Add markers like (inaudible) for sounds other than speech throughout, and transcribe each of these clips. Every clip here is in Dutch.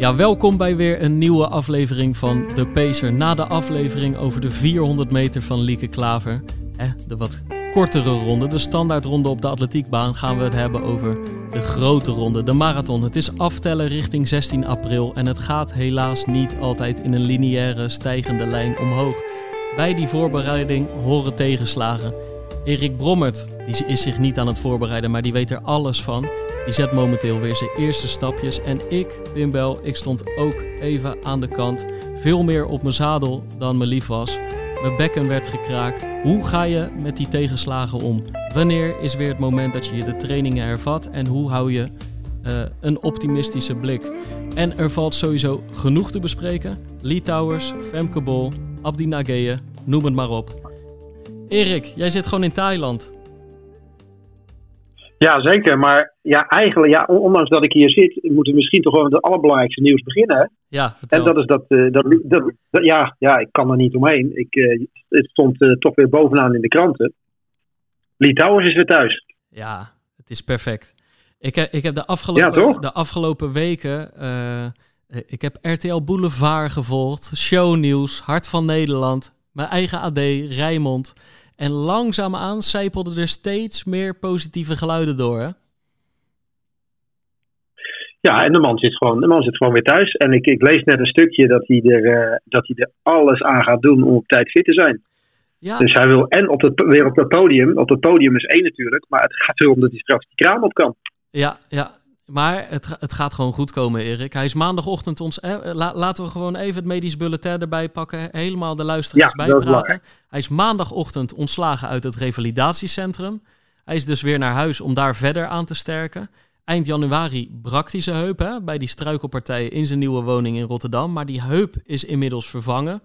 Ja, welkom bij weer een nieuwe aflevering van De Pacer. Na de aflevering over de 400 meter van Lieke Klaver, de wat kortere ronde, de standaardronde op de atletiekbaan, gaan we het hebben over de grote ronde, de marathon. Het is aftellen richting 16 april en het gaat helaas niet altijd in een lineaire stijgende lijn omhoog. Bij die voorbereiding horen tegenslagen. Erik Brommert die is zich niet aan het voorbereiden, maar die weet er alles van. Die zet momenteel weer zijn eerste stapjes. En ik, Wim Bel, ik stond ook even aan de kant. Veel meer op mijn zadel dan me lief was. Mijn bekken werd gekraakt. Hoe ga je met die tegenslagen om? Wanneer is weer het moment dat je de trainingen hervat? En hoe hou je uh, een optimistische blik? En er valt sowieso genoeg te bespreken. Lee Towers, Femke Bol, Abdi Nageye, noem het maar op. Erik, jij zit gewoon in Thailand. Ja, zeker. Maar ja, eigenlijk, ja, ondanks dat ik hier zit, moeten we misschien toch wel met het allerbelangrijkste nieuws beginnen. Ja, vertel. En dat is dat, uh, dat, dat, ja, ja, ik kan er niet omheen. Ik, uh, het stond uh, toch weer bovenaan in de kranten. Litouwers is weer thuis. Ja, het is perfect. Ik, ik heb de afgelopen, ja, de afgelopen weken, ik heb RTL Boulevard gevolgd, shownieuws, Hart van Nederland, mijn eigen AD, Rijmond. En langzaamaan zijpelden er steeds meer positieve geluiden door. Hè? Ja, en de man zit gewoon, de man zit gewoon weer thuis. En ik, ik lees net een stukje dat hij, er, uh, dat hij er alles aan gaat doen om op tijd fit te zijn. Ja. Dus hij wil en op het, weer op het podium. Op het podium is één natuurlijk, maar het gaat erom dat hij straks die kraan op kan. Ja, ja. Maar het, het gaat gewoon goed komen, Erik. Hij is maandagochtend ons. laten we gewoon even het medisch bulletin erbij pakken. Helemaal de luisteraars ja, bijpraten. Hij is maandagochtend ontslagen uit het revalidatiecentrum. Hij is dus weer naar huis om daar verder aan te sterken. Eind januari brak hij zijn heup hè, bij die struikelpartij in zijn nieuwe woning in Rotterdam. Maar die heup is inmiddels vervangen.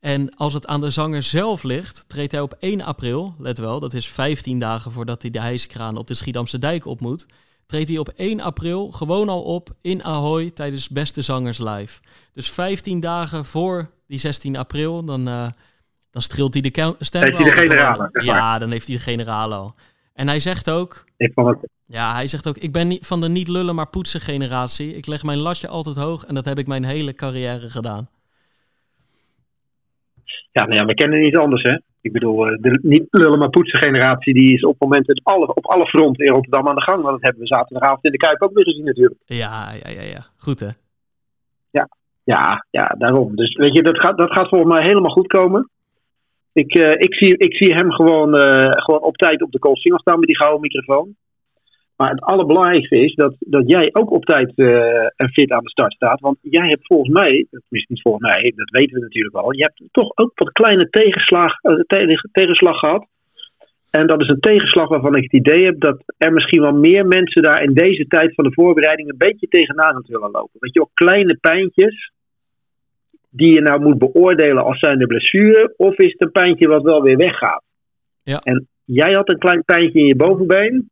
En als het aan de zanger zelf ligt, treedt hij op 1 april, let wel, dat is 15 dagen voordat hij de hijskraan op de Schiedamse dijk op moet treedt hij op 1 april gewoon al op in Ahoy tijdens Beste Zangers Live. Dus 15 dagen voor die 16 april, dan, uh, dan streelt hij de stem. Heeft hij de generale? Ja, dan heeft hij de generale al. En hij zegt ook... Ik vond het... Ja, hij zegt ook, ik ben niet van de niet lullen maar poetsen generatie. Ik leg mijn latje altijd hoog en dat heb ik mijn hele carrière gedaan. Ja, nou ja, we kennen niet anders, hè. Ik bedoel, eh, de niet lullen maar poetsen generatie die is op momenten op alle, op alle fronten in Rotterdam aan de gang. Want dat hebben we zaterdagavond in de Kuip ook weer gezien natuurlijk. Ja, ja, ja, ja. Goed hè? Ja, ja, ja, daarom. Dus weet je, dat gaat, dat gaat volgens mij helemaal goed komen. Ik, uh, ik, zie, ik zie hem gewoon, uh, gewoon op tijd op de koolsingel staan met die gouden microfoon. Maar het allerbelangrijkste is dat, dat jij ook op tijd uh, en fit aan de start staat. Want jij hebt volgens mij, tenminste niet volgens mij, dat weten we natuurlijk wel. Je hebt toch ook wat kleine tegenslag, uh, tegenslag gehad. En dat is een tegenslag waarvan ik het idee heb dat er misschien wel meer mensen daar in deze tijd van de voorbereiding een beetje tegenaan aan willen lopen. Weet je wel, kleine pijntjes die je nou moet beoordelen als zijn de blessure. Of is het een pijntje wat wel weer weggaat. Ja. En jij had een klein pijntje in je bovenbeen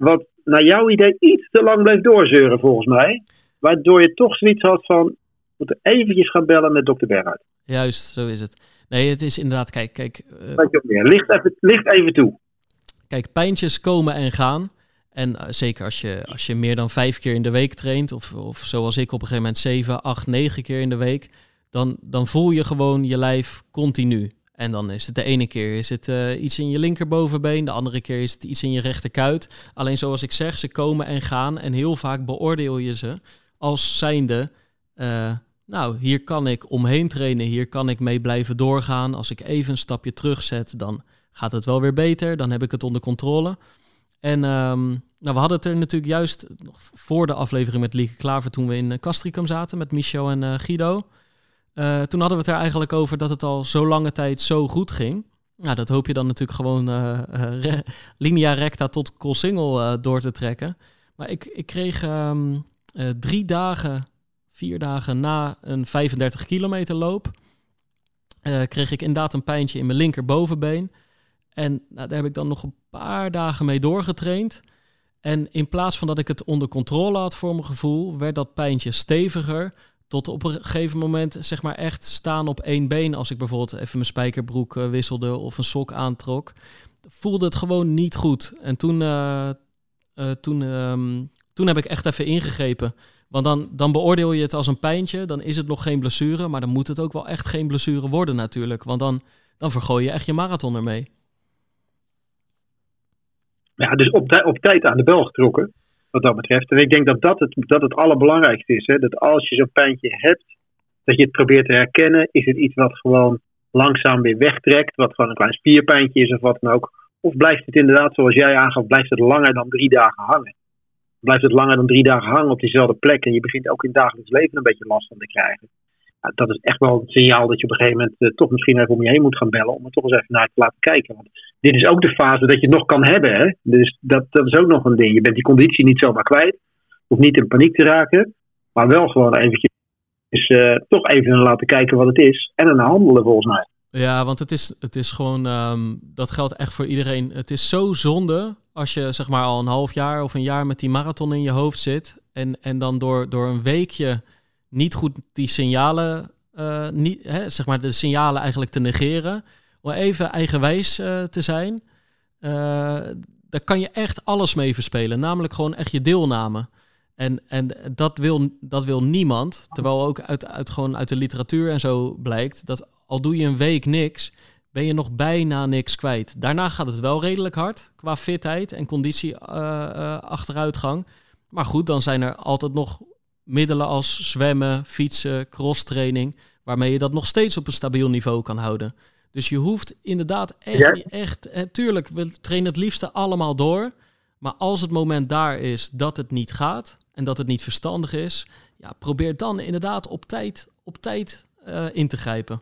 wat naar jouw idee iets te lang bleef doorzeuren volgens mij. Waardoor je toch zoiets had van, moeten eventjes gaan bellen met dokter Berghuis. Juist, zo is het. Nee, het is inderdaad, kijk, kijk. Uh, licht, even, licht even toe. Kijk, pijntjes komen en gaan. En uh, zeker als je, als je meer dan vijf keer in de week traint, of, of zoals ik op een gegeven moment zeven, acht, negen keer in de week, dan, dan voel je gewoon je lijf continu. En dan is het de ene keer is het uh, iets in je linkerbovenbeen, de andere keer is het iets in je rechterkuit. Alleen zoals ik zeg, ze komen en gaan en heel vaak beoordeel je ze als zijnde, uh, nou hier kan ik omheen trainen, hier kan ik mee blijven doorgaan. Als ik even een stapje terugzet, dan gaat het wel weer beter, dan heb ik het onder controle. En um, nou, we hadden het er natuurlijk juist nog voor de aflevering met Lieke Klaver toen we in Castricum zaten met Michel en Guido. Uh, toen hadden we het er eigenlijk over dat het al zo lange tijd zo goed ging. Nou, dat hoop je dan natuurlijk gewoon uh, uh, linea recta tot Koolsingel door te trekken. Maar ik, ik kreeg um, drie dagen, vier dagen na een 35 kilometer loop... kreeg ik inderdaad een pijntje in mijn linkerbovenbeen. En nou, daar heb ik dan nog een paar dagen mee doorgetraind. En in plaats van dat ik het onder controle had voor mijn gevoel, werd dat pijntje steviger tot op een gegeven moment zeg maar echt staan op één been. Als ik bijvoorbeeld even mijn spijkerbroek uh, wisselde of een sok aantrok. Voelde het gewoon niet goed. En toen, uh, uh, toen, um, toen heb ik echt even ingegrepen. Want dan, dan beoordeel je het als een pijntje, dan is het nog geen blessure, maar dan moet het ook wel echt geen blessure worden natuurlijk. Want dan, dan vergooi je echt je marathon ermee. Ja, dus op, op tijd aan de bel getrokken, wat dat betreft. En ik denk dat dat het, dat het allerbelangrijkste is. Hè? Dat als je zo'n pijntje hebt, dat je het probeert te herkennen. Is het iets wat gewoon langzaam weer wegtrekt, wat gewoon een klein spierpijntje is of wat dan ook. Of blijft het inderdaad, zoals jij aangaf, blijft het langer dan drie dagen hangen? Blijft het langer dan drie dagen hangen op diezelfde plek en je begint ook in het dagelijks leven een beetje last van te krijgen? Ja, dat is echt wel een signaal dat je op een gegeven moment uh, toch misschien even om je heen moet gaan bellen om er toch eens even naar te laten kijken. Want dit is ook de fase dat je het nog kan hebben. Hè? Dus dat, dat is ook nog een ding. Je bent die conditie niet zomaar kwijt. Of niet in paniek te raken. Maar wel gewoon eventjes uh, toch even laten kijken wat het is. En dan handelen volgens mij. Ja, want het is, het is gewoon, um, dat geldt echt voor iedereen. Het is zo zonde als je zeg maar al een half jaar of een jaar met die marathon in je hoofd zit. En, en dan door, door een weekje niet goed die signalen, uh, niet, hè, zeg maar de signalen eigenlijk te negeren. Om even eigenwijs uh, te zijn. Uh, daar kan je echt alles mee verspelen. Namelijk gewoon echt je deelname. En, en dat, wil, dat wil niemand. Terwijl ook uit, uit, gewoon uit de literatuur en zo blijkt dat al doe je een week niks, ben je nog bijna niks kwijt. Daarna gaat het wel redelijk hard qua fitheid en conditie achteruitgang. Maar goed, dan zijn er altijd nog middelen als zwemmen, fietsen, crosstraining, waarmee je dat nog steeds op een stabiel niveau kan houden. Dus je hoeft inderdaad echt, ja. echt, eh, tuurlijk, we trainen het liefste allemaal door. Maar als het moment daar is dat het niet gaat en dat het niet verstandig is, ja, probeer dan inderdaad op tijd, op tijd uh, in te grijpen.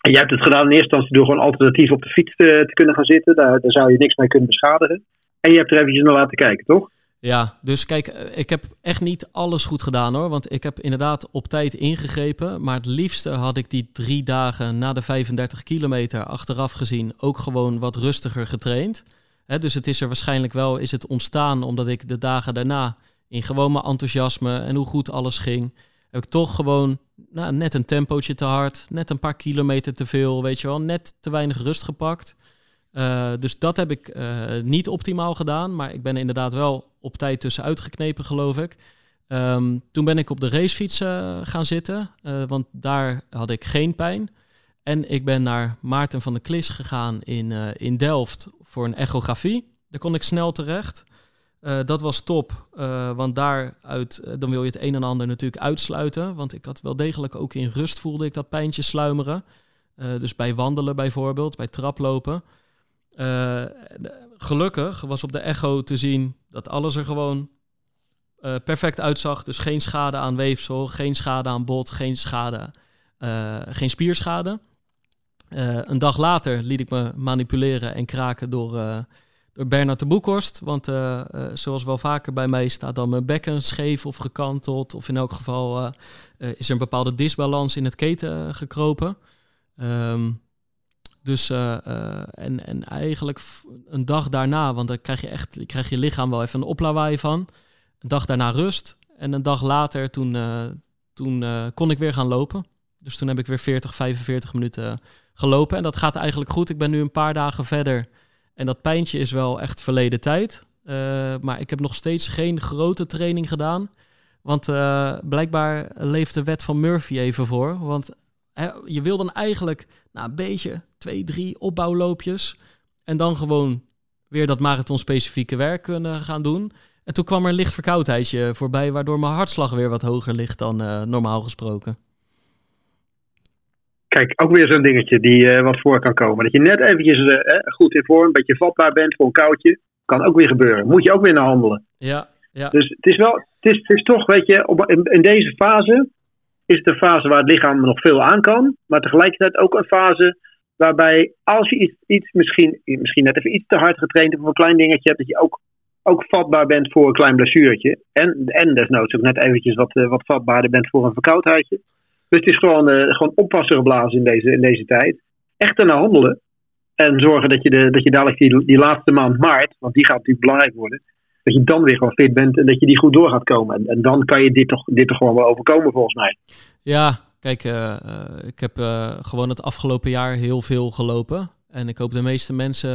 En jij hebt het gedaan in eerste instantie door gewoon alternatief op de fiets te, te kunnen gaan zitten. Daar, daar, zou je niks mee kunnen beschadigen. En je hebt er eventjes naar laten kijken, toch? Ja, dus kijk, ik heb echt niet alles goed gedaan hoor. Want ik heb inderdaad op tijd ingegrepen. Maar het liefste had ik die drie dagen na de 35 kilometer achteraf gezien ook gewoon wat rustiger getraind. Dus het is er waarschijnlijk wel is het ontstaan omdat ik de dagen daarna in gewoon mijn enthousiasme en hoe goed alles ging, heb ik toch gewoon nou, net een tempootje te hard, net een paar kilometer te veel, weet je wel, net te weinig rust gepakt. Uh, dus dat heb ik uh, niet optimaal gedaan, maar ik ben inderdaad wel op tijd tussenuit geknepen, geloof ik. Um, toen ben ik op de racefiets uh, gaan zitten, want daar had ik geen pijn. En ik ben naar Maarten van der Klis gegaan in, in Delft voor een echografie. Daar kon ik snel terecht. Dat was top, want daaruit dan wil je het een en ander natuurlijk uitsluiten. Want ik had wel degelijk ook in rust voelde ik dat pijntje sluimeren. dus bij wandelen bijvoorbeeld, bij traplopen. Gelukkig was op de echo te zien dat alles er gewoon perfect uitzag. Dus geen schade aan weefsel, geen schade aan bot, geen, schade, geen spierschade. een dag later liet ik me manipuleren en kraken door door Bernard de Boekhorst. Want zoals wel vaker bij mij staat dan mijn bekken scheef of gekanteld. Of in elk geval is er een bepaalde disbalans in het keten gekropen. Um, dus en, en eigenlijk een dag daarna, want dan krijg je echt krijg je lichaam wel even een oplawaai van. Een dag daarna rust. En een dag later, toen, toen kon ik weer gaan lopen. Dus toen heb ik weer 40, 45 minuten gelopen. En dat gaat eigenlijk goed. Ik ben nu een paar dagen verder. En dat pijntje is wel echt verleden tijd. Maar ik heb nog steeds geen grote training gedaan. Want blijkbaar leeft de wet van Murphy even voor. Want je wil dan eigenlijk nou, een beetje twee, drie opbouwloopjes. En dan gewoon weer dat marathon-specifieke werk kunnen gaan doen. En toen kwam er een licht verkoudheidje voorbij, waardoor mijn hartslag weer wat hoger ligt dan uh, normaal gesproken. Kijk, ook weer zo'n dingetje die uh, wat voor kan komen. Dat je net eventjes uh, goed in vorm, een beetje vatbaar bent voor een koudje. Kan ook weer gebeuren. Moet je ook weer naar handelen. Ja, ja. Dus het is wel, het is, het is toch, weet je, op, in, in, deze fase is het een fase waar het lichaam nog veel aan kan. Maar tegelijkertijd ook een fase waarbij als je iets, iets misschien, misschien net even iets te hard getraind hebt of een klein dingetje hebt, dat je ook, ook vatbaar bent voor een klein blessuurtje. En, en desnoods ook net eventjes wat, uh, wat vatbaarder bent voor een verkoudheidje. Dus het is gewoon, uh, gewoon oppassen geblazen in deze, in deze tijd. Echt naar handelen. En zorgen dat je, de, dat je dadelijk die, die laatste maand maart, want die gaat natuurlijk belangrijk worden, dat je dan weer gewoon fit bent en dat je die goed door gaat komen. En, en dan kan je dit toch, dit toch gewoon wel overkomen volgens mij. Ja, kijk, uh, uh, ik heb gewoon het afgelopen jaar heel veel gelopen. En ik hoop de meeste mensen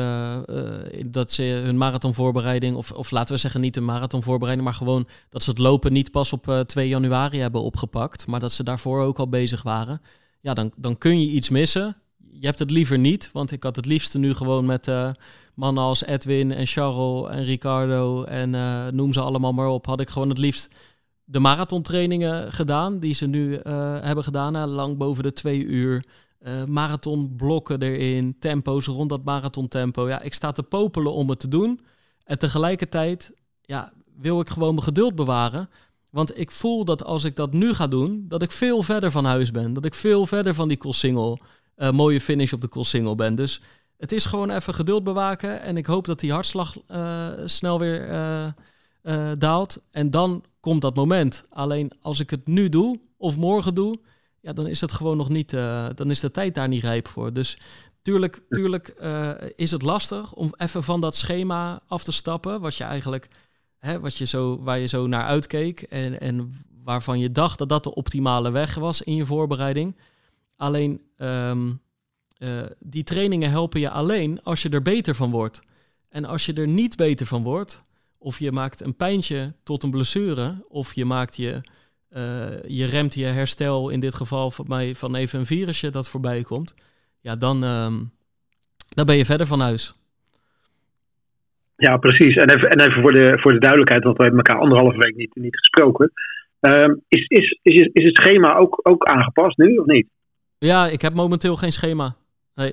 dat ze hun marathonvoorbereiding, of, of laten we zeggen niet een marathonvoorbereiding, maar gewoon dat ze het lopen niet pas op 2 januari hebben opgepakt, maar dat ze daarvoor ook al bezig waren. Ja, dan, dan kun je iets missen. Je hebt het liever niet, want ik had het liefste nu gewoon met mannen als Edwin en Charles en Ricardo en noem ze allemaal maar op, had ik gewoon het liefst de marathontrainingen gedaan, die ze nu uh, hebben gedaan, lang boven de twee uur. Uh, marathonblokken erin, tempo's rond dat marathontempo. Ja, ik sta te popelen om het te doen. En tegelijkertijd ja, wil ik gewoon mijn geduld bewaren. Want ik voel dat als ik dat nu ga doen, dat ik veel verder van huis ben. Dat ik veel verder van die single, uh, mooie finish op de single ben. Dus het is gewoon even geduld bewaken. En ik hoop dat die hartslag snel weer daalt. En dan komt dat moment. Alleen als ik het nu doe of morgen doe, ja, dan is het gewoon nog niet, uh, dan is de tijd daar niet rijp voor. Dus tuurlijk, tuurlijk uh, is het lastig om even van dat schema af te stappen, wat je eigenlijk, hè, wat je zo, waar je zo naar uitkeek en, en waarvan je dacht dat dat de optimale weg was in je voorbereiding. Alleen uh, die trainingen helpen je alleen als je er beter van wordt. En als je er niet beter van wordt, of je maakt een pijntje tot een blessure, of je maakt je, uh, je remt je herstel, in dit geval van mij van even een virusje dat voorbij komt. Ja, dan, um, dan ben je verder van huis. Ja, precies. En even, en even voor, de, voor de duidelijkheid, want we hebben elkaar anderhalve week niet, niet gesproken. Um, is, is, is, is het schema ook, ook aangepast nu of niet? Ja, ik heb momenteel geen schema. Nee.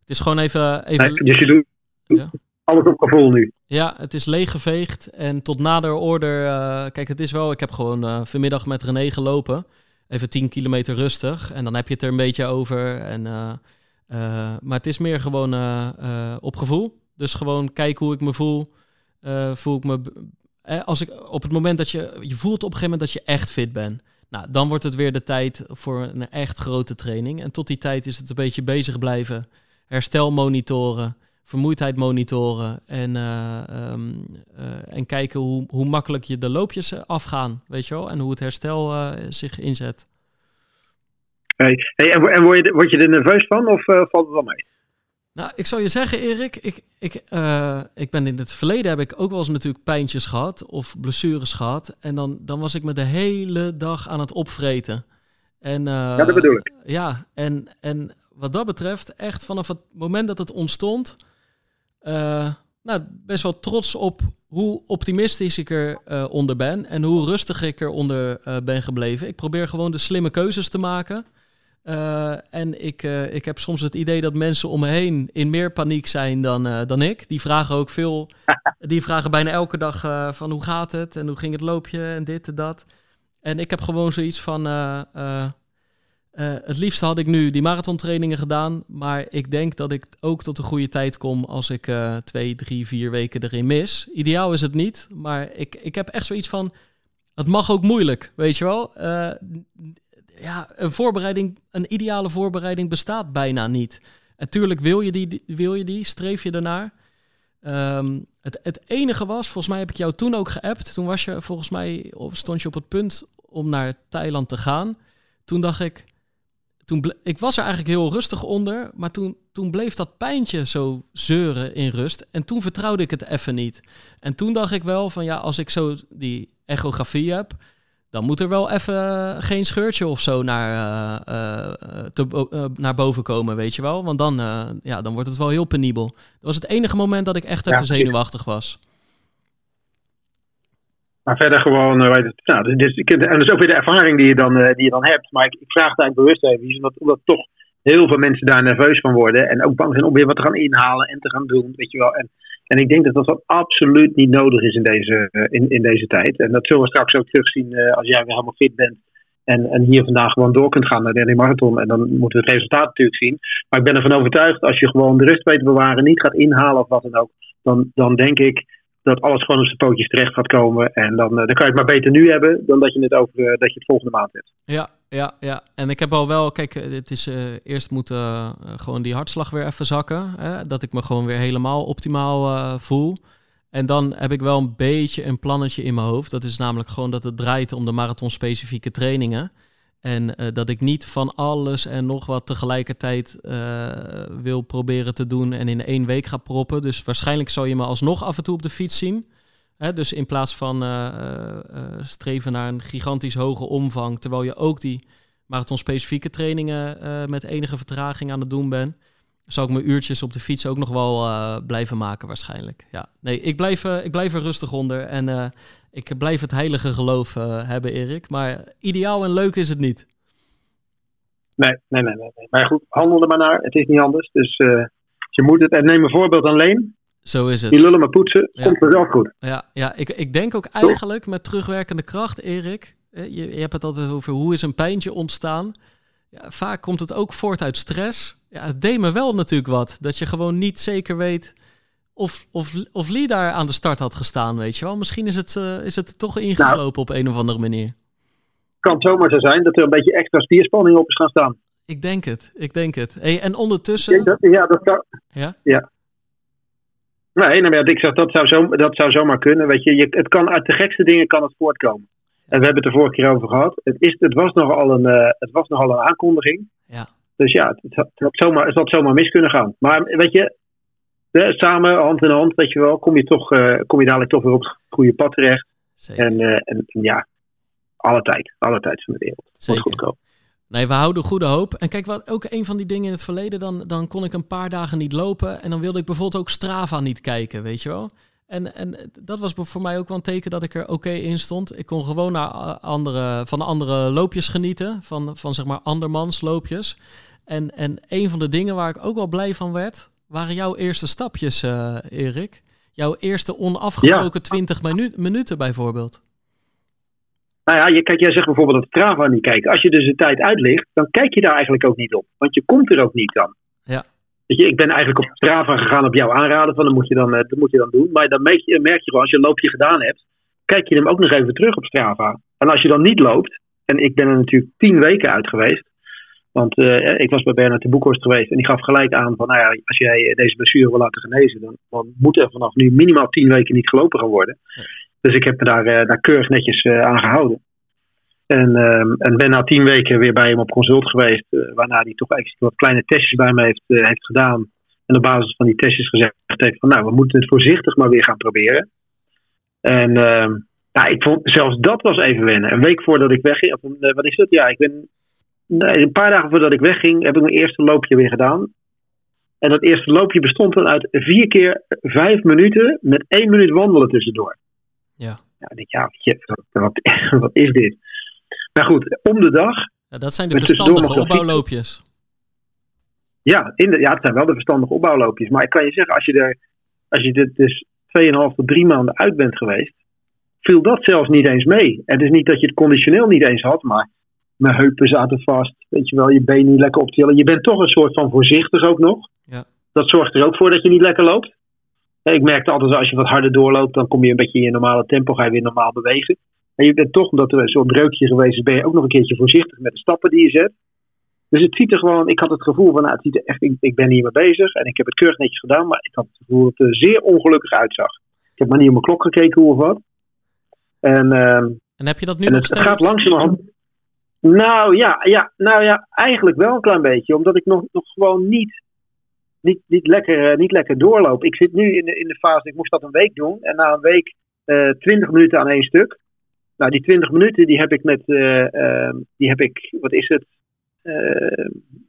Het is gewoon even. even... Nee, dus je doet, ja alles op gevoel nu. Ja, het is leeggeveegd. En tot nader order. Uh, kijk, het is wel. Ik heb gewoon uh, vanmiddag met René gelopen. Even 10 kilometer rustig. En dan heb je het er een beetje over. En, uh, maar het is meer gewoon op gevoel. Dus gewoon kijken hoe ik me voel. voel ik me. als ik op het moment dat je. Je voelt op een gegeven moment dat je echt fit bent. Nou, dan wordt het weer de tijd voor een echt grote training. En tot die tijd is het een beetje bezig blijven. Herstel monitoren vermoeidheid monitoren en, uh, um, uh, en kijken hoe, hoe makkelijk je de loopjes eh, afgaan, weet je wel, en hoe het herstel uh, zich inzet. Hey, hey, en, en word, je, word je er nerveus van of valt het wel mee? Nou, ik zou je zeggen, Erik, ik, ik, ik ben in het verleden heb ik ook wel eens natuurlijk pijntjes gehad of blessures gehad. En dan, dan was ik me de hele dag aan het opvreten. En, ja, dat bedoel ik. Ja, en, en wat dat betreft, echt vanaf het moment dat het ontstond, uh, nou, best wel trots op hoe optimistisch ik er uh, onder ben en hoe rustig ik eronder uh, ben gebleven. Ik probeer gewoon de slimme keuzes te maken. en ik, ik heb soms het idee dat mensen om me heen in meer paniek zijn dan, dan ik. Die vragen ook veel, (laughs) die vragen bijna elke dag van hoe gaat het en hoe ging het loopje en dit en dat. En ik heb gewoon zoiets van, uh, het liefste had ik nu die marathontrainingen gedaan. Maar ik denk dat ik ook tot een goede tijd kom als ik uh, twee, drie, vier weken erin mis. Ideaal is het niet. Maar ik, ik heb echt zoiets van. Het mag ook moeilijk, weet je wel. Uh, ja, een voorbereiding, een ideale voorbereiding bestaat bijna niet. En tuurlijk wil je die, wil je die streef je ernaar. Um, het, het enige was, volgens mij heb ik jou toen ook geappt. Toen was je volgens mij, stond je op het punt om naar Thailand te gaan. Toen dacht ik, toen ik was er eigenlijk heel rustig onder, maar toen, toen bleef dat pijntje zo zeuren in rust. En toen vertrouwde ik het even niet. En toen dacht ik wel van ja, als ik zo die echografie heb, dan moet er wel even geen scheurtje of zo naar, uh, uh, te, naar boven komen, weet je wel. Want dan, ja, dan wordt het wel heel penibel. Dat was het enige moment dat ik echt even zenuwachtig was. Maar verder gewoon, het, nou, dus, en dat is ook weer de ervaring die je dan, uh, die je dan hebt. Maar ik, ik vraag het eigenlijk bewust even, omdat, omdat toch heel veel mensen daar nerveus van worden. En ook bang zijn om weer wat te gaan inhalen en te gaan doen, weet je wel. En, en ik denk dat dat, absoluut niet nodig is in deze, uh, in, in deze tijd. En dat zullen we straks ook terugzien als jij weer helemaal fit bent. En, en hier vandaag gewoon door kunt gaan naar de marathon. En dan moeten we het resultaat natuurlijk zien. Maar ik ben ervan overtuigd, als je gewoon de rust weet te bewaren, niet gaat inhalen of wat dan ook. Dan, dan denk ik dat alles gewoon op zijn pootjes terecht gaat komen. En dan, uh, dan kan je het maar beter nu hebben dan dat je het, over, uh, dat je het volgende maand hebt. Ja, ja, ja. En ik heb al wel, kijk, eh, het is eerst moeten gewoon die hartslag weer even zakken. Hè, dat ik me gewoon weer helemaal optimaal voel. En dan heb ik wel een beetje een plannetje in mijn hoofd. Dat is namelijk gewoon dat het draait om de marathon-specifieke trainingen. En eh, dat ik niet van alles en nog wat tegelijkertijd wil proberen te doen en in één week ga proppen. Dus waarschijnlijk zal je me alsnog af en toe op de fiets zien. Hè, dus in plaats van streven naar een gigantisch hoge omvang, terwijl je ook die marathon-specifieke trainingen met enige vertraging aan het doen bent zal ik mijn uurtjes op de fiets ook nog wel blijven maken waarschijnlijk. Ja, nee, ik blijf, ik blijf er rustig onder en ik blijf het heilige geloof hebben, Erik. Maar ideaal en leuk is het niet. Nee, nee, nee. nee. Maar goed, handel er maar naar. Het is niet anders. Dus je moet het. En neem een voorbeeld aan Leen. Zo is het. Die lullen maar poetsen, ja. komt er wel goed. Ja, ja ik, ik denk ook eigenlijk met terugwerkende kracht, Erik. Je, je hebt het altijd over hoe is een pijntje ontstaan. Ja, vaak komt het ook voort uit stress ja, het deed me wel natuurlijk wat. Dat je gewoon niet zeker weet of, of, of Lee daar aan de start had gestaan, weet je wel. Misschien is het, uh, is het toch ingeslopen nou, op een of andere manier. Kan zomaar zo zijn dat er een beetje extra spierspanning op is gaan staan. Ik denk het, ik denk het. Hey, en ondertussen... Dat, ja, dat kan... Ja? Ja. Nee, nou ja, ik zeg, dat zou, zo, dat zou zomaar kunnen. Weet je, je, het kan uit de gekste dingen kan het voortkomen. En we hebben het er vorige keer over gehad. Het, is, het, was, nogal een, uh, het was nogal een aankondiging. Ja. Dus ja, het had, het zomaar, het had zomaar mis kunnen gaan. Maar weet je, samen, hand in hand, weet je wel, kom je, toch, uh, kom je dadelijk toch weer op het goede pad terecht. En, uh, en, ja, alle tijd, alle tijd van de wereld. Zeker. goed komen. Nee, we houden goede hoop. En kijk, wat ook een van die dingen in het verleden, dan, dan kon ik een paar dagen niet lopen. En dan wilde ik bijvoorbeeld ook Strava niet kijken, weet je wel. En, en dat was voor mij ook wel een teken dat ik er oké in stond. Ik kon gewoon naar andere, van andere loopjes genieten, van, van zeg maar andermans loopjes. En, en een van de dingen waar ik ook wel blij van werd, waren jouw eerste stapjes, uh, Erik. Jouw eerste onafgebroken ja. 20 minu minuten bijvoorbeeld. Nou ja, je, kijk, jij zegt bijvoorbeeld dat Strava niet kijken. Als je dus de tijd uitlicht, dan kijk je daar eigenlijk ook niet op. Want je komt er ook niet dan. Ja. Weet je, ik ben eigenlijk op Strava gegaan op jouw aanraden, van dat moet je dan, dat moet je dan doen. Maar dan merk je, merk je gewoon, als je een loopje gedaan hebt, kijk je hem ook nog even terug op Strava. En als je dan niet loopt, en ik ben er natuurlijk tien weken uit geweest, want uh, ik was bij Bernard de Boekhorst geweest en die gaf gelijk aan van, nou ja, als jij deze blessure wil laten genezen, dan, dan moet er vanaf nu minimaal tien weken niet gelopen gaan worden. Dus ik heb me daar, uh, daar keurig netjes uh, aan gehouden. En, en ben na tien weken weer bij hem op consult geweest, waarna hij toch eigenlijk wat kleine testjes bij me heeft, heeft gedaan. En op basis van die testjes gezegd heeft van, nou, we moeten het voorzichtig maar weer gaan proberen. En ja, ik vond zelfs dat was even wennen. Een week voordat ik wegging, of wat is dat? Ja, ik ben Nee, een paar dagen voordat ik wegging, heb ik mijn eerste loopje weer gedaan. En dat eerste loopje bestond dan uit vier keer vijf minuten met één minuut wandelen tussendoor. Ja. Ja, ik ja, wat, (laughs) wat, is dit? Maar goed, om de dag. Ja, dat zijn de verstandige opbouwloopjes. Ja, in de, ja, het zijn wel de verstandige opbouwloopjes. Maar ik kan je zeggen, als je er, als je er dus 2,5 tot 3 maanden uit bent geweest, viel dat zelfs niet eens mee. Het is niet dat je het conditioneel niet eens had, maar mijn heupen zaten vast. Weet je wel, je benen niet lekker optillen. Je bent toch een soort van voorzichtig ook nog. Ja. Dat zorgt er ook voor dat je niet lekker loopt. Ik merkte altijd als je wat harder doorloopt, dan kom je een beetje in je normale tempo, ga je weer normaal bewegen. En je bent toch, omdat er zo'n breukje geweest is, ben je ook nog een keertje voorzichtig met de stappen die je zet. Dus het ziet er gewoon, ik had het gevoel van, nou, het ziet er echt, ik, ik ben hiermee bezig en ik heb het keurig netjes gedaan, maar ik had het gevoel dat het er zeer ongelukkig uitzag. Ik heb maar niet op mijn klok gekeken hoe of wat. En, uh, en heb je dat nu nog het, steeds? Het gaat langzamerhand. Nou ja, ja, nou ja, eigenlijk wel een klein beetje. Omdat ik nog, nog gewoon niet, niet, niet, lekker, uh, niet lekker doorloop. Ik zit nu in de, in de fase, ik moest dat een week doen. En na een week uh, 20 minuten aan één stuk. Nou, die 20 minuten die heb ik met, uh, die heb ik, wat is het,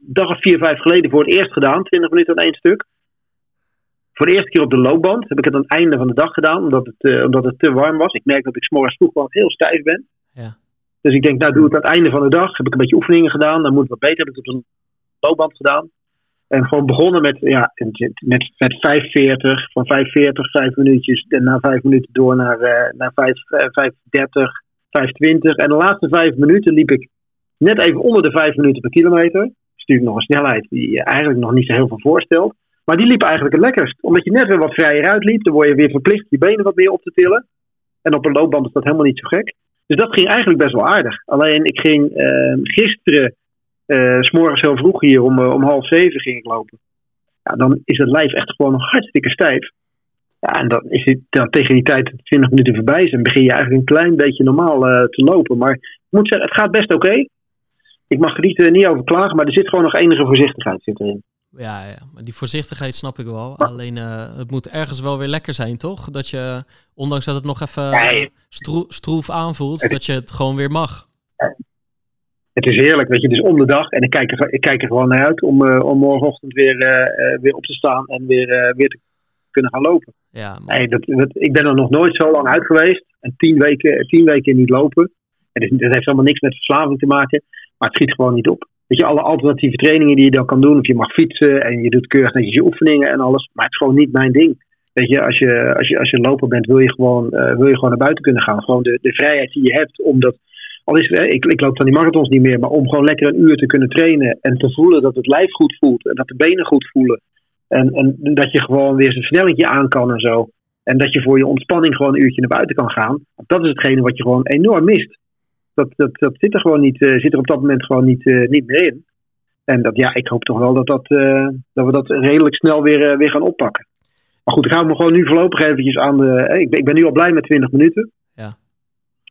dag of vier, vijf geleden voor het eerst gedaan. 20 minuten aan één stuk. Voor de eerste keer op de loopband heb ik het aan het einde van de dag gedaan, omdat het, omdat het te warm was. Ik merk dat ik s'morgens vroeg gewoon heel stijf ben. Ja. Dus ik denk, nou doe het aan het einde van de dag. Heb ik een beetje oefeningen gedaan. Dan moet het wat beter. Heb ik op een loopband gedaan. En gewoon begonnen met, ja, met, met 45, van 45, 5 minuutjes. En na 5 minuten door naar, uh, naar 5, uh, 530, 520. En de laatste 5 minuten liep ik net even onder de 5 minuten per kilometer. Dat is natuurlijk nog een snelheid die je eigenlijk nog niet zo heel veel voorstelt. Maar die liep eigenlijk het lekkerst. Omdat je net weer wat vrijer uitliep. Dan word je weer verplicht je benen wat meer op te tillen. En op een loopband is dat helemaal niet zo gek. Dus dat ging eigenlijk best wel aardig. Alleen ik ging uh, gisteren, uh, s'morgens heel vroeg hier, om, uh, om half zeven ging ik lopen. Ja, dan is het lijf echt gewoon nog hartstikke stijf. Ja, en dan is het dan tegen die tijd 20 minuten voorbij zijn, begin je eigenlijk een klein beetje normaal te lopen. Maar ik moet zeggen, het gaat best oké. Ik mag er niet, niet over klagen, maar er zit gewoon nog enige voorzichtigheid zit erin. Ja, ja, maar die voorzichtigheid snap ik wel. Alleen het moet ergens wel weer lekker zijn, toch? Dat je, ondanks dat het nog even nee. stroef aanvoelt, dat je het gewoon weer mag het is heerlijk, weet je. Het is om de dag en ik kijk er, ik kijk er gewoon naar uit om, uh, om morgenochtend weer, uh, weer op te staan en weer, weer te kunnen gaan lopen. Ja, maar... nee, dat, dat, ik ben er nog nooit zo lang uit geweest en tien weken, tien weken niet lopen. En dat heeft allemaal niks met verslaving te maken, maar het schiet gewoon niet op. Weet je, alle alternatieve trainingen die je dan kan doen, of je mag fietsen en je doet keurig netjes je oefeningen en alles, maar het is gewoon niet mijn ding. Weet je, als je, als je, als je loper bent, wil je, gewoon, wil je gewoon naar buiten kunnen gaan. Gewoon de, de vrijheid die je hebt om dat al is, ik, ik loop dan die marathons niet meer, maar om gewoon lekker een uur te kunnen trainen en te voelen dat het lijf goed voelt en dat de benen goed voelen. En, en dat je gewoon weer een versnellingje aan kan en zo. En dat je voor je ontspanning gewoon een uurtje naar buiten kan gaan. Dat is hetgene wat je gewoon enorm mist. Dat, dat, dat zit er gewoon niet, uh, zit er op dat moment gewoon niet, uh, niet meer in. En dat, ja, ik hoop toch wel dat, dat, uh, dat we dat redelijk snel weer, weer gaan oppakken. Maar goed, dan gaan we gewoon nu voorlopig eventjes aan de. Ik ben, ik ben nu al blij met 20 minuten.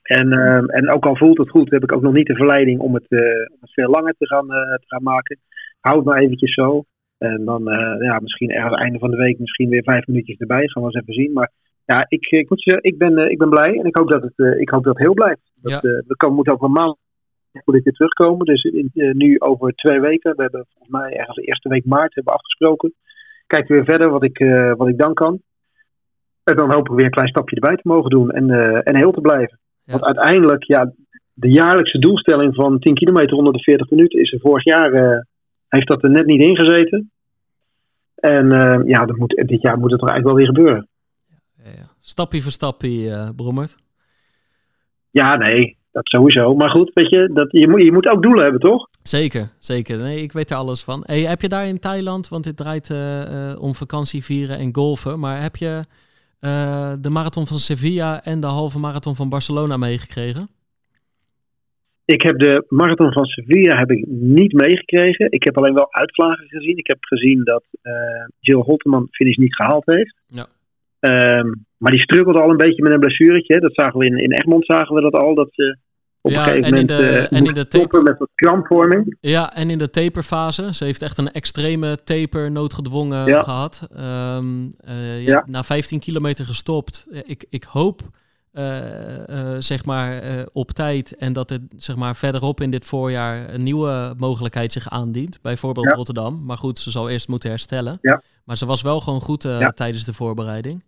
En, ehm, en ook al voelt het goed, heb ik ook nog niet de verleiding om het, uh, om het veel langer te gaan, uh, te gaan maken. Hou het maar eventjes zo. En dan ja, misschien ergens einde van de week misschien weer vijf minuutjes erbij. Gaan we eens even zien. Maar ja, ik, ik moet zeggen, ik ben, ik ben blij. En ik hoop dat het, ik hoop dat het heel blijft. Dat, ja. we komen, moeten over een maand voor dit weer terugkomen. Dus in, nu over twee weken. We hebben volgens mij ergens de eerste week maart hebben afgesproken. Kijken we weer verder wat ik, wat ik dan kan. En dan hopen we weer een klein stapje erbij te mogen doen. En, en heel te blijven. Want uiteindelijk, ja, de jaarlijkse doelstelling van 10 kilometer onder de 40 minuten is er vorig jaar, uh, heeft dat er net niet ingezeten. En uh, ja, dat moet, dit jaar moet het toch eigenlijk wel weer gebeuren. Ja. Stapje voor stapje, uh, Brommert. Ja, nee, dat sowieso. Maar goed, weet je, dat, je, moet, je moet ook doelen hebben, toch? Zeker, zeker. Nee, ik weet er alles van. Hey, heb je daar in Thailand, want dit draait uh, om vakantie vieren en golfen, maar heb je de marathon van Sevilla en de halve marathon van Barcelona meegekregen? Ik heb de marathon van Sevilla heb ik niet meegekregen. Ik heb alleen wel uitvlagen gezien. Ik heb gezien dat uh, Jill Holteman finish niet gehaald heeft. Ja. Um, maar die struggelde al een beetje met een blessuretje. Dat zagen we in, in Egmond zagen we dat al. Dat ze op ja, een gegeven moment de, uh, en in de taper, met wat krampvorming. Ja, en in de taperfase. Ze heeft echt een extreme taper noodgedwongen ja. gehad. Um, uh, ja. Na 15 kilometer gestopt. Ik, ik hoop uh, zeg maar op tijd en dat er zeg maar verderop in dit voorjaar een nieuwe mogelijkheid zich aandient. Bijvoorbeeld Rotterdam. Maar goed, ze zal eerst moeten herstellen. Ja. Maar ze was wel gewoon goed tijdens de voorbereiding.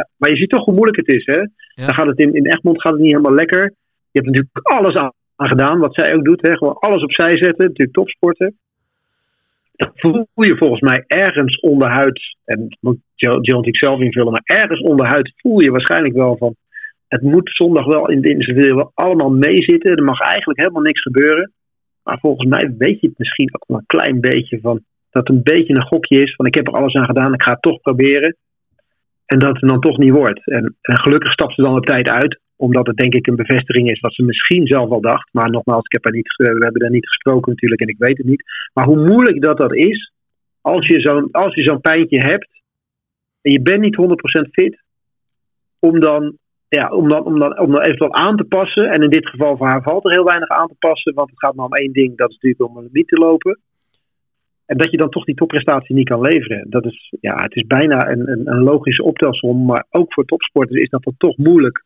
Ja, maar je ziet toch hoe moeilijk het is, hè? Dan gaat het in, in Egmond gaat het niet helemaal lekker. Je hebt natuurlijk alles aan, gedaan, wat zij ook doet. Hè? Gewoon alles opzij zetten, natuurlijk topsporten. Dat voel je volgens mij ergens onderhuid, en moet Jill ik zelf invullen, maar ergens onderhuid voel je waarschijnlijk wel van, het moet zondag wel in de individueel allemaal meezitten. Er mag eigenlijk helemaal niks gebeuren. Maar volgens mij weet je het misschien ook wel een klein beetje van, dat het een beetje een gokje is van ik heb er alles aan gedaan, ik ga het toch proberen. En dat het dan toch niet wordt. En, en gelukkig stapt ze dan op tijd uit omdat het denk ik een bevestiging is wat ze misschien zelf al dacht. Maar nogmaals, ik heb er niet, we hebben daar niet gesproken natuurlijk en ik weet het niet. Maar hoe moeilijk dat dat is, als je zo'n, als je zo'n pijntje hebt en je bent niet 100% fit, om dan, ja, om, dan, om, dan, om dan eventueel aan te passen. En in dit geval voor haar valt er heel weinig aan te passen, want het gaat maar om één ding, dat is natuurlijk om limiet te lopen. En dat je dan toch die topprestatie niet kan leveren. Dat is, ja, het is bijna een, een, een logische optelsom. Maar ook voor topsporters is dat dan toch moeilijk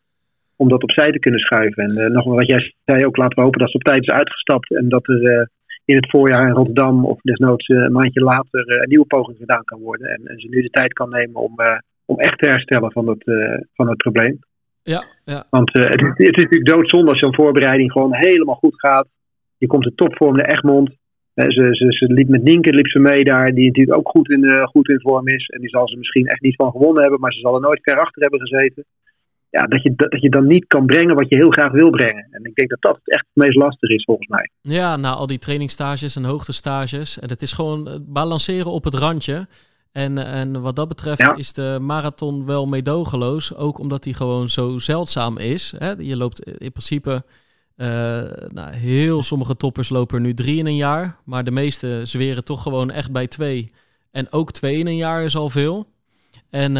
om dat opzij te kunnen schuiven. En uh, nog wat jij zei ook, laten we hopen dat ze op tijd is uitgestapt en dat er uh, in het voorjaar in Rotterdam of desnoods uh, een maandje later een nieuwe poging gedaan kan worden. En, en, ze nu de tijd kan nemen om, om echt te herstellen van het, van het probleem. Ja, ja. Want het, het, is natuurlijk doodzonde als zo'n voorbereiding gewoon helemaal goed gaat. Je komt de topvorm naar Egmond. Ze, ze, ze, liep met Nienke liep ze mee daar, die natuurlijk ook goed in, goed in vorm is. En die zal ze misschien echt niet van gewonnen hebben, maar ze zal er nooit ver achter hebben gezeten ja, dat, je, dat je dan niet kan brengen wat je heel graag wil brengen. En ik denk dat dat echt het meest lastig is volgens mij. Ja, na al die trainingstages en hoogtestages. En het is gewoon balanceren op het randje. En, en wat dat betreft is de marathon wel meedogenloos. Ook omdat die gewoon zo zeldzaam is. Hè? Je loopt in principe... Uh, nou, heel sommige toppers lopen er nu drie in een jaar. Maar de meeste zweren toch gewoon echt bij twee. En ook twee in een jaar is al veel. En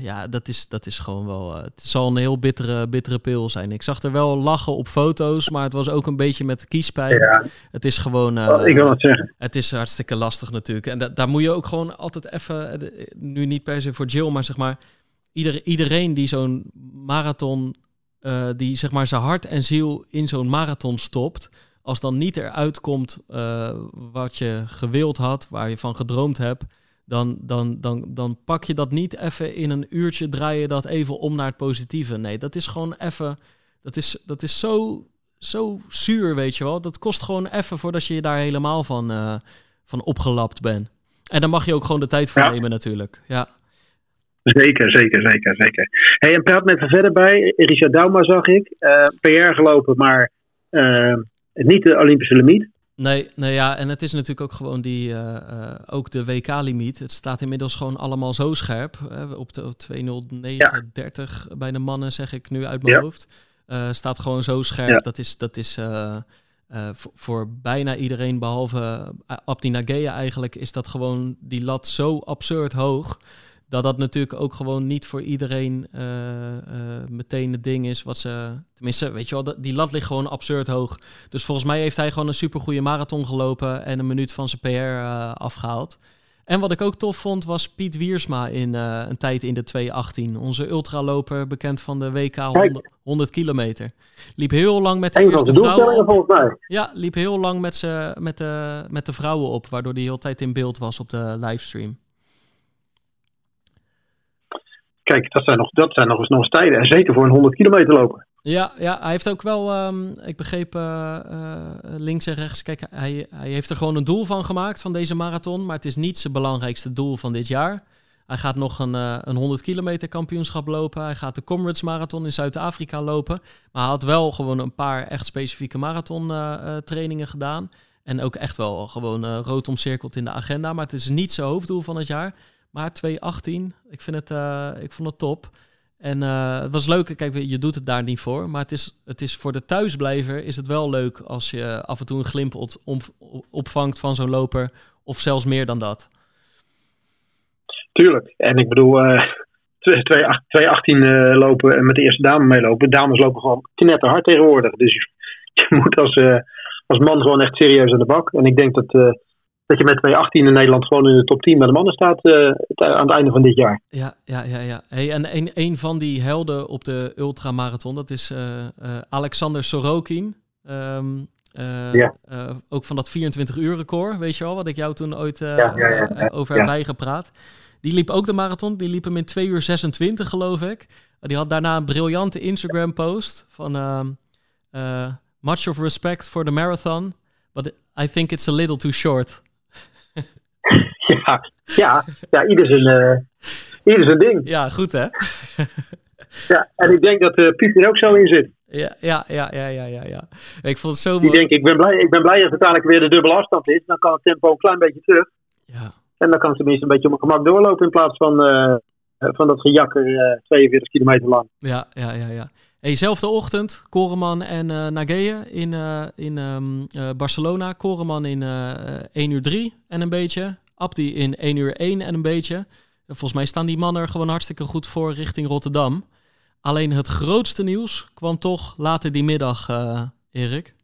ja, dat is, dat is gewoon wel. het zal een heel bittere, bittere pil zijn. Ik zag er wel lachen op foto's, maar het was ook een beetje met kiespijn. Ja. Het is gewoon. Oh, ik wil het zeggen. Het is hartstikke lastig natuurlijk. En daar moet je ook gewoon altijd even. Nu niet per se voor Jill, maar zeg maar. iedereen die zo'n marathon. Die zeg maar zijn hart en ziel in zo'n marathon stopt als dan niet eruit komt uh, wat je gewild had, waar je van gedroomd hebt, dan, dan, dan, dan pak je dat niet even in een uurtje, draai je dat even om naar het positieve. Nee, dat is gewoon even, dat is, dat is zo, zo zuur, weet je wel. Dat kost gewoon even voordat je daar helemaal van, uh, van opgelapt bent. En dan mag je ook gewoon de tijd voor nemen natuurlijk. Ja. Zeker, zeker, zeker, zeker. Hey, en praat met er verder bij. Richard Dauma zag ik. Uh, PR gelopen, maar uh, niet de Olympische limiet. Nee, nee, ja, en het is natuurlijk ook gewoon die, uh, uh, ook de WK-limiet. Het staat inmiddels gewoon allemaal zo scherp. op de 20930 ja. bij de mannen, zeg ik nu uit mijn ja. hoofd. Staat gewoon zo scherp. Ja. Dat is, dat is voor bijna iedereen, behalve Abdi Nagea eigenlijk, is dat gewoon die lat zo absurd hoog dat dat natuurlijk ook gewoon niet voor iedereen uh, uh, meteen het ding is wat ze... Tenminste, weet je wel, die lat ligt gewoon absurd hoog. Dus volgens mij heeft hij gewoon een supergoeie marathon gelopen en een minuut van zijn PR uh, eh, afgehaald. En wat ik ook tof vond, was Piet Wiersma in een tijd in de 2.18. Onze ultraloper, bekend van de WK 100, 100 kilometer. Liep heel lang met de Eén eerste vrouwen. Ja, liep heel lang met, ze, met, de, met de vrouwen op, waardoor hij heel tijd in beeld was op de livestream. Kijk, dat zijn nog, dat zijn nog eens nog eens tijden. En zeker voor een 100 kilometer lopen. Ja, ja, hij heeft ook wel, um, ik begreep uh, uh, links en rechts, kijk, hij, hij heeft er gewoon een doel van gemaakt van deze marathon, maar het is niet zijn belangrijkste doel van dit jaar. Hij gaat nog een, uh, een 100 kilometer kampioenschap lopen. Hij gaat de Comrades Marathon in Zuid-Afrika lopen. Maar hij had wel gewoon een paar echt specifieke marathon trainingen gedaan. En ook echt wel gewoon rood omcirkeld in de agenda. Maar het is niet zijn hoofddoel van het jaar. Maar 218, ik, vind het, uh, ik vond het top. En uh, het was leuk, kijk, je doet het daar niet voor. Maar het is, het is voor de thuisblijver is het wel leuk als je af en toe een glimp op, opvangt van zo'n loper. Of zelfs meer dan dat. Tuurlijk. En ik bedoel, uh, 218 uh, lopen en met de eerste dame meelopen. Dames lopen gewoon knetterhard tegenwoordig. Dus je, (laughs) moet als, als man gewoon echt serieus aan de bak. En ik denk dat dat je met 218 in Nederland gewoon in de top 10 bij de mannen staat uh, aan het einde van dit jaar. Ja, ja, ja. ja. Hey, en een, een van die helden op de ultramarathon, dat is uh, uh, Alexander Sorokin. Um, ja. ook van dat 24 uur record, weet je wel, wat ik jou toen ooit ja, ja, over heb bijgepraat. Die liep ook de marathon, die liep hem in 2 uur 26 geloof ik. Die had daarna een briljante Instagram post van ehm, much of respect for the marathon, but I think it's a little too short. (laughs) ja, ja, ja ieder, zijn, uh, ieder zijn ding. Ja, goed hè? (laughs) ja, en ik denk dat uh, Piet er ook zo in zit. Ja, ja, ja, ja, ja, ja, ja. Ik vond het zo mooi. denk, ik ben blij, ik ben blij als het uiteindelijk weer de dubbele afstand is. Dan kan het tempo een klein beetje terug. Ja. En dan kan het tenminste een beetje op mijn gemak doorlopen in plaats van, uh, van dat gejakker uh, 42 kilometer lang. Ja, ja, ja, ja. Hey, zelfde ochtend, Koreman en uh, Nageye in, in um, uh, Barcelona. Koreman in 1 uur 3 en een beetje. Abdi in 1 uur 1 en een beetje. Volgens mij staan die mannen er gewoon hartstikke goed voor richting Rotterdam. Alleen het grootste nieuws kwam toch later die middag, Erik.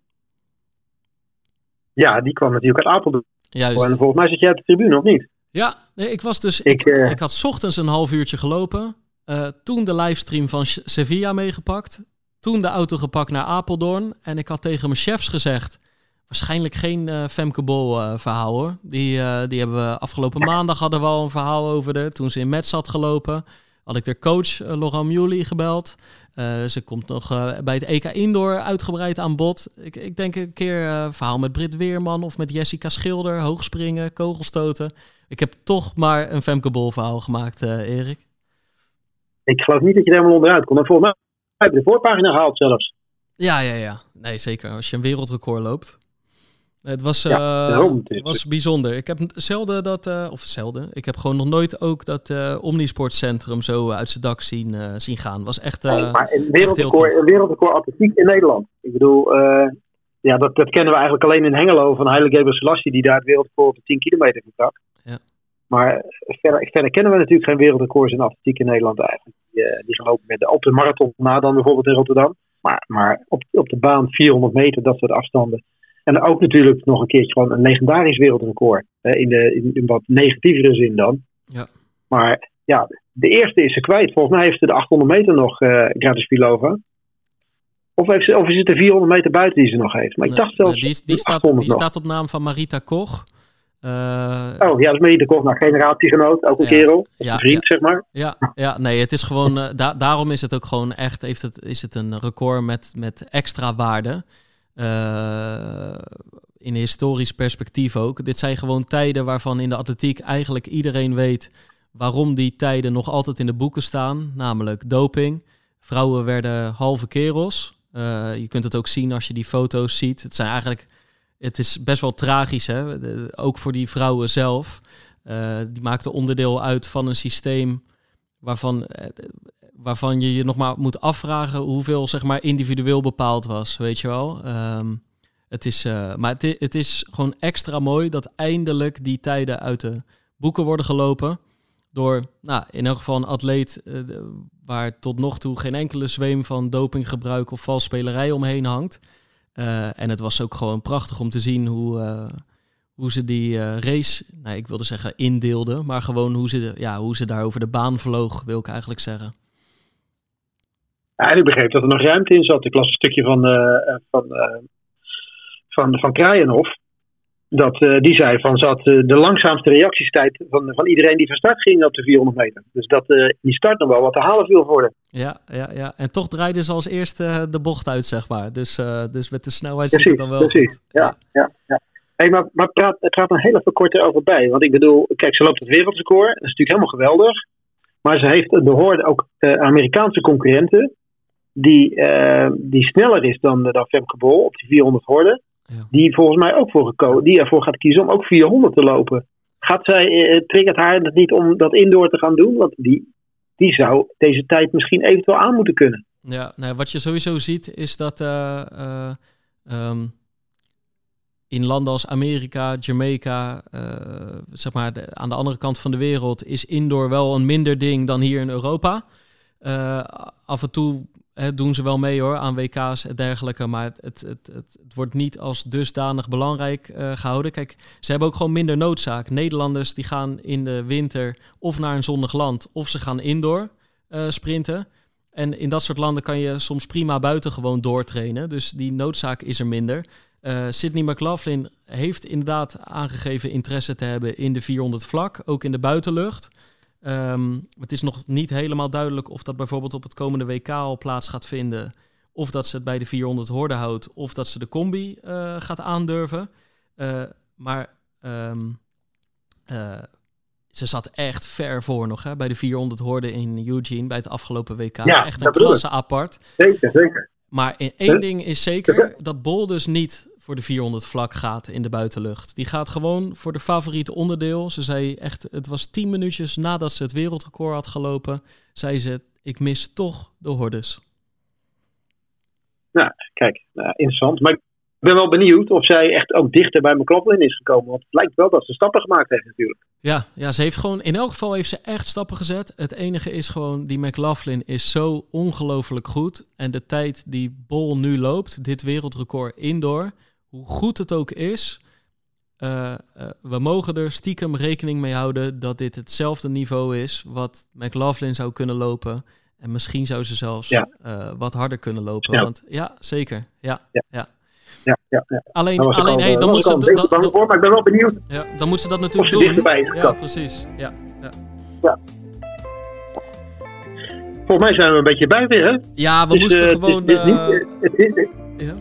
Ja, die kwam natuurlijk uit Apeldoorn. Juist. En volgens mij zit jij op de tribune, of niet? Ja, nee, ik was dus. Ik, ik, ik had ochtends een half uurtje gelopen. Uh, toen de livestream van Sevilla meegepakt. Toen de auto gepakt naar Apeldoorn. En ik had tegen mijn chefs gezegd... Waarschijnlijk geen uh, Femke Bol uh, verhaal hoor. Die, uh, die hebben we afgelopen maandag hadden we al een verhaal over de. Toen ze in Metz had gelopen. Had ik de coach Laurent Muley gebeld. ze komt nog bij het EK Indoor uitgebreid aan bod. Ik, ik denk een keer een verhaal met Brit Weerman of met Jessica Schilder. Hoogspringen, kogelstoten. Ik heb toch maar een Femke Bol verhaal gemaakt, Erik. Ik geloof niet dat je er helemaal onderuit komt. Maar volgens mij heb je de voorpagina gehaald zelfs. Ja, ja, ja. Nee, zeker. Als je een wereldrecord loopt. Het was, uh, was bijzonder. Ik heb zelden dat, uh, of zelden, ik heb gewoon nog nooit ook dat uh, Omnisportcentrum zo uit zijn dak zien, zien gaan. Was echt. Nee, maar een wereldrecord, een wereldrecord atletiek in Nederland. Ik bedoel, ja, dat, dat kennen we eigenlijk alleen in Hengelo van Heilige Geber Selassie, die daar het wereldrecord op de 10 kilometer vertak. Ja. Maar verder, verder kennen we natuurlijk geen wereldrecords in atletiek in Nederland eigenlijk. Die, die gelopen met de, op de marathon na dan bijvoorbeeld in Rotterdam. Maar, maar op, op de baan 400 meter, dat soort afstanden. En ook natuurlijk nog een keertje gewoon een legendarisch wereldrecord. in, de, in, in wat negatievere zin dan. Ja. Maar ja, de eerste is ze kwijt. Volgens mij heeft ze de 800 meter nog uh, gratis Pilova. Of, heeft ze, of is het de 400 meter buiten die ze nog heeft? Maar ik dacht zelfs. Die, die, staat, die staat op naam van Marita Koch. Uh, oh ja, dat is Marita Koch, nou, generatiegenoot, ook een ja, kerel. Ja, een vriend, ja, zeg maar. Ja, ja, nee, het is gewoon. Uh, da daarom is het ook gewoon echt. Heeft het, is het een record met, met extra waarde. Uh, in historisch perspectief ook. Dit zijn gewoon tijden waarvan in de atletiek eigenlijk iedereen weet waarom die tijden nog altijd in de boeken staan, namelijk doping. Vrouwen werden halve kerels. Uh, je kunt het ook zien als je die foto's ziet. Het zijn eigenlijk, het is best wel tragisch, hè? Ook voor die vrouwen zelf. Uh, die maakten onderdeel uit van een systeem waarvan, waarvan je je nog maar moet afvragen hoeveel zeg maar individueel bepaald was, weet je wel. Um, het is, maar het, is gewoon extra mooi dat eindelijk die tijden uit de boeken worden gelopen door nou, in elk geval een atleet uh, waar tot nog toe geen enkele zweem van dopinggebruik of valsspelerij omheen hangt. Uh, en het was ook gewoon prachtig om te zien hoe, hoe ze die race, nou, ik wilde zeggen indeelden, maar gewoon hoe ze, ja, hoe ze daar over de baan vloog, wil ik eigenlijk zeggen. En ik begreep dat er nog ruimte in zat. Ik las een stukje van, van, van, van Kraaienhof dat, uh, die zei van zat uh, de langzaamste reactiestijd van, van iedereen die van start ging op de 400 meter. Dus dat uh, die start nog wel wat te halen viel worden. Ja, ja, ja. en toch draaide ze als eerste de bocht uit, zeg maar. Dus, dus met de snelheid zit het dan wel precies. Goed. Ja, ja, ja. Hey, maar maar praat, praat een heel even kort erover bij. Want ik bedoel, kijk, ze loopt het wereldrecord. Dat is natuurlijk helemaal geweldig. Maar ze heeft de hoorde ook Amerikaanse concurrenten. Die, die sneller is dan, dan Femke Bol op die 400 horden. Ja. Die volgens mij ook voor gekozen, die ervoor gaat kiezen om ook 400 te lopen. Gaat zij, eh, triggert haar het niet om dat indoor te gaan doen? Want die, die zou deze tijd misschien eventueel aan moeten kunnen. Ja, nou, wat je sowieso ziet is dat uh, um, in landen als Amerika, Jamaica, zeg maar de, aan de andere kant van de wereld, is indoor wel een minder ding dan hier in Europa. af en toe doen ze wel mee hoor aan WK's en dergelijke. Maar het, het, het, het, wordt niet als dusdanig belangrijk uh, gehouden. Kijk, ze hebben ook gewoon minder noodzaak. Nederlanders die gaan in de winter of naar een zonnig land of ze gaan indoor uh, sprinten. En in dat soort landen kan je soms prima buiten gewoon doortrainen. Dus die noodzaak is er minder. Uh, Sydney McLaughlin heeft inderdaad aangegeven interesse te hebben in de 400 vlak, ook in de buitenlucht. Um, het is nog niet helemaal duidelijk of dat bijvoorbeeld op het komende WK al plaats gaat vinden. Of dat ze het bij de 400 horden houdt. Of dat ze de combi uh, gaat aandurven. Uh, maar um, uh, ze zat echt ver voor nog hè, bij de 400 horden in Eugene bij het afgelopen WK. Ja, echt een klasse apart. Zeker, zeker. Maar in één ding is zeker dat Bol dus niet voor de 400 vlak gaat in de buitenlucht. Die gaat gewoon voor de favoriete onderdeel. Ze zei echt, het was 10 minuutjes nadat ze het wereldrecord had gelopen, zei ze, ik mis toch de hordes. Nou, kijk, nou, interessant. Maar ik ben wel benieuwd of zij echt ook dichter bij McLaughlin is gekomen. Want het lijkt wel dat ze stappen gemaakt heeft natuurlijk. Ja, ja, ze heeft gewoon, in elk geval heeft ze echt stappen gezet. Het enige is gewoon, die McLaughlin is zo ongelooflijk goed. En de tijd die Bol nu loopt, dit wereldrecord indoor, hoe goed het ook is, uh, uh, we mogen er stiekem rekening mee houden dat dit hetzelfde niveau is wat McLaughlin zou kunnen lopen. En misschien zou ze zelfs ja. uh, wat harder kunnen lopen. Ja. Want ja, zeker. Ja, ja. ja. Ja, ja, ja. Alleen, alleen al, hey, dan moet ze dat. Dat, voor, maar ik ben wel benieuwd. Ja, dan moet ze dat natuurlijk doen. Ja, precies. Ja, ja. ja. Volgens mij zijn we een beetje bij weer, hè? Ja, we dus, moesten uh, gewoon. Het is, uh, het is, het is, ja.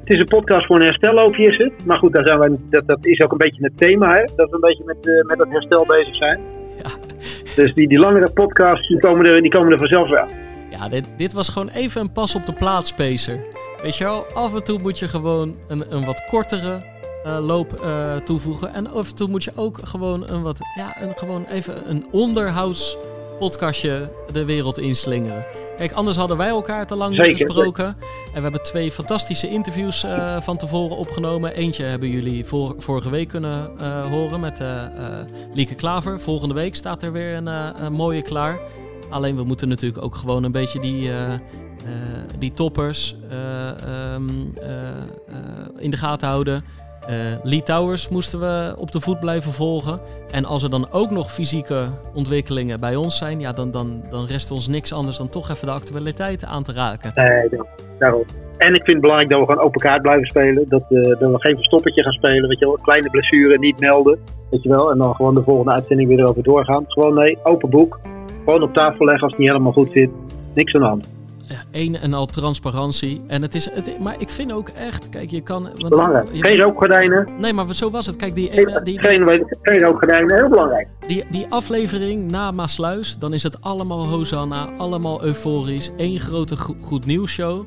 het is een podcast voor een herstelloopje, is het. Maar goed, daar zijn we, dat, dat is ook een beetje het thema, hè? Dat we een beetje met, uh, met dat herstel bezig zijn. Ja. (laughs) Dus die, die langere podcasts, die komen, er, die komen er vanzelf wel. Ja, dit, dit was gewoon even een pas op de plaats, Pacer. Weet je wel, af en toe moet je gewoon een, een wat kortere uh, loop uh, toevoegen. En af en toe moet je ook gewoon een wat, ja, een, gewoon even een onderhouds podcastje de wereld inslingeren. Kijk, anders hadden wij elkaar te lang Zeker, gesproken. En we hebben twee fantastische interviews eh, van tevoren opgenomen. Eentje hebben jullie vor- vorige week kunnen eh, horen met eh, eh, Lieke Klaver. Volgende week staat er weer een, eh, een mooie klaar. Alleen we moeten natuurlijk ook gewoon een beetje die, eh, eh, die toppers eh, ehm, eh, eh, in de gaten houden. Eh Lee Towers moesten we op de voet blijven volgen. En als er dan ook nog fysieke ontwikkelingen bij ons zijn, ja, dan, dan, dan rest ons niks anders dan toch even de actualiteiten aan te raken. Nee. En ik vind het belangrijk dat we gewoon open kaart blijven spelen. Dat, eh, dat we geen verstoppertje gaan spelen. Weet je wel, kleine blessure niet melden. Weet je wel, en dan gewoon de volgende uitzending weer erover doorgaan. Gewoon nee, open boek. Gewoon op tafel leggen als het niet helemaal goed zit. Niks aan de hand. Eén en al transparantie. En het is, het, maar ik vind ook echt, kijk, je kan. Want, Belangrijk. je- Geen rookgordijnen. Nee, maar zo was het. Kijk, die, ene, Geen, die, geen, geen rookgordijnen. Heel belangrijk. die, die aflevering na Maasluis, dan is het allemaal Hosanna, allemaal euforisch. één grote go- goed nieuws show.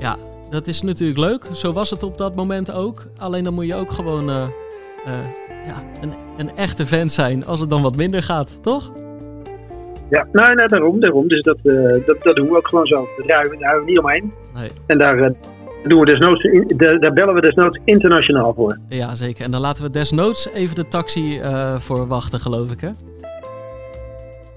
Ja, dat is natuurlijk leuk. Zo was het op dat moment ook. Alleen dan moet je ook gewoon eh, eh, ja, een, een echte fan zijn als het dan wat minder gaat, toch? Ja, nee, nee, daarom. daarom. Dus dat, eh, dat, dat doen we ook gewoon zo. Daar ruimen, daar ruimen we niet omheen. Nee. En daar, eh, doen we desnoods, daar, bellen we desnoods internationaal voor. Ja, zeker. En dan laten we desnoods even de taxi eh, voor wachten, geloof ik, hè?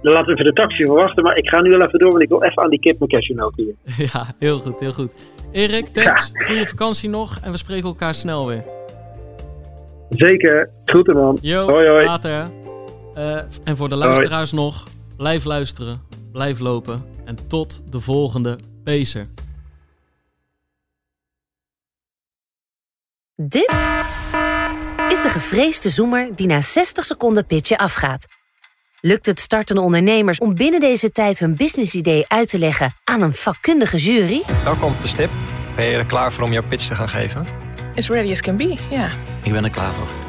Dan laten we even de taxi verwachten. Maar ik ga nu wel even door, want ik wil even aan die kip mijn hier. (laughs) Ja, heel goed, heel goed. Erik, Tex, goede vakantie nog en we spreken elkaar snel weer. Zeker. Groeten man. Yo, Hoi, hoi. later. en voor de luisteraars nog, blijf luisteren, blijf lopen en tot de volgende Pacer. Dit is de gevreesde zoemer die na 60 seconden pitchen afgaat. Lukt het startende ondernemers om binnen deze tijd hun businessidee uit te leggen aan een vakkundige jury? Welkom op de stip. Ben je er klaar voor om jouw pitch te gaan geven? As ready as can be, ja. Ik ben er klaar voor.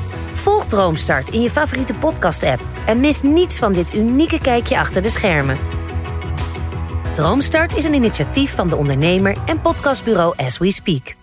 Volg Droomstart in je favoriete podcast-app en mis niets van dit unieke kijkje achter de schermen. Droomstart is een initiatief van de ondernemer en podcastbureau As We Speak.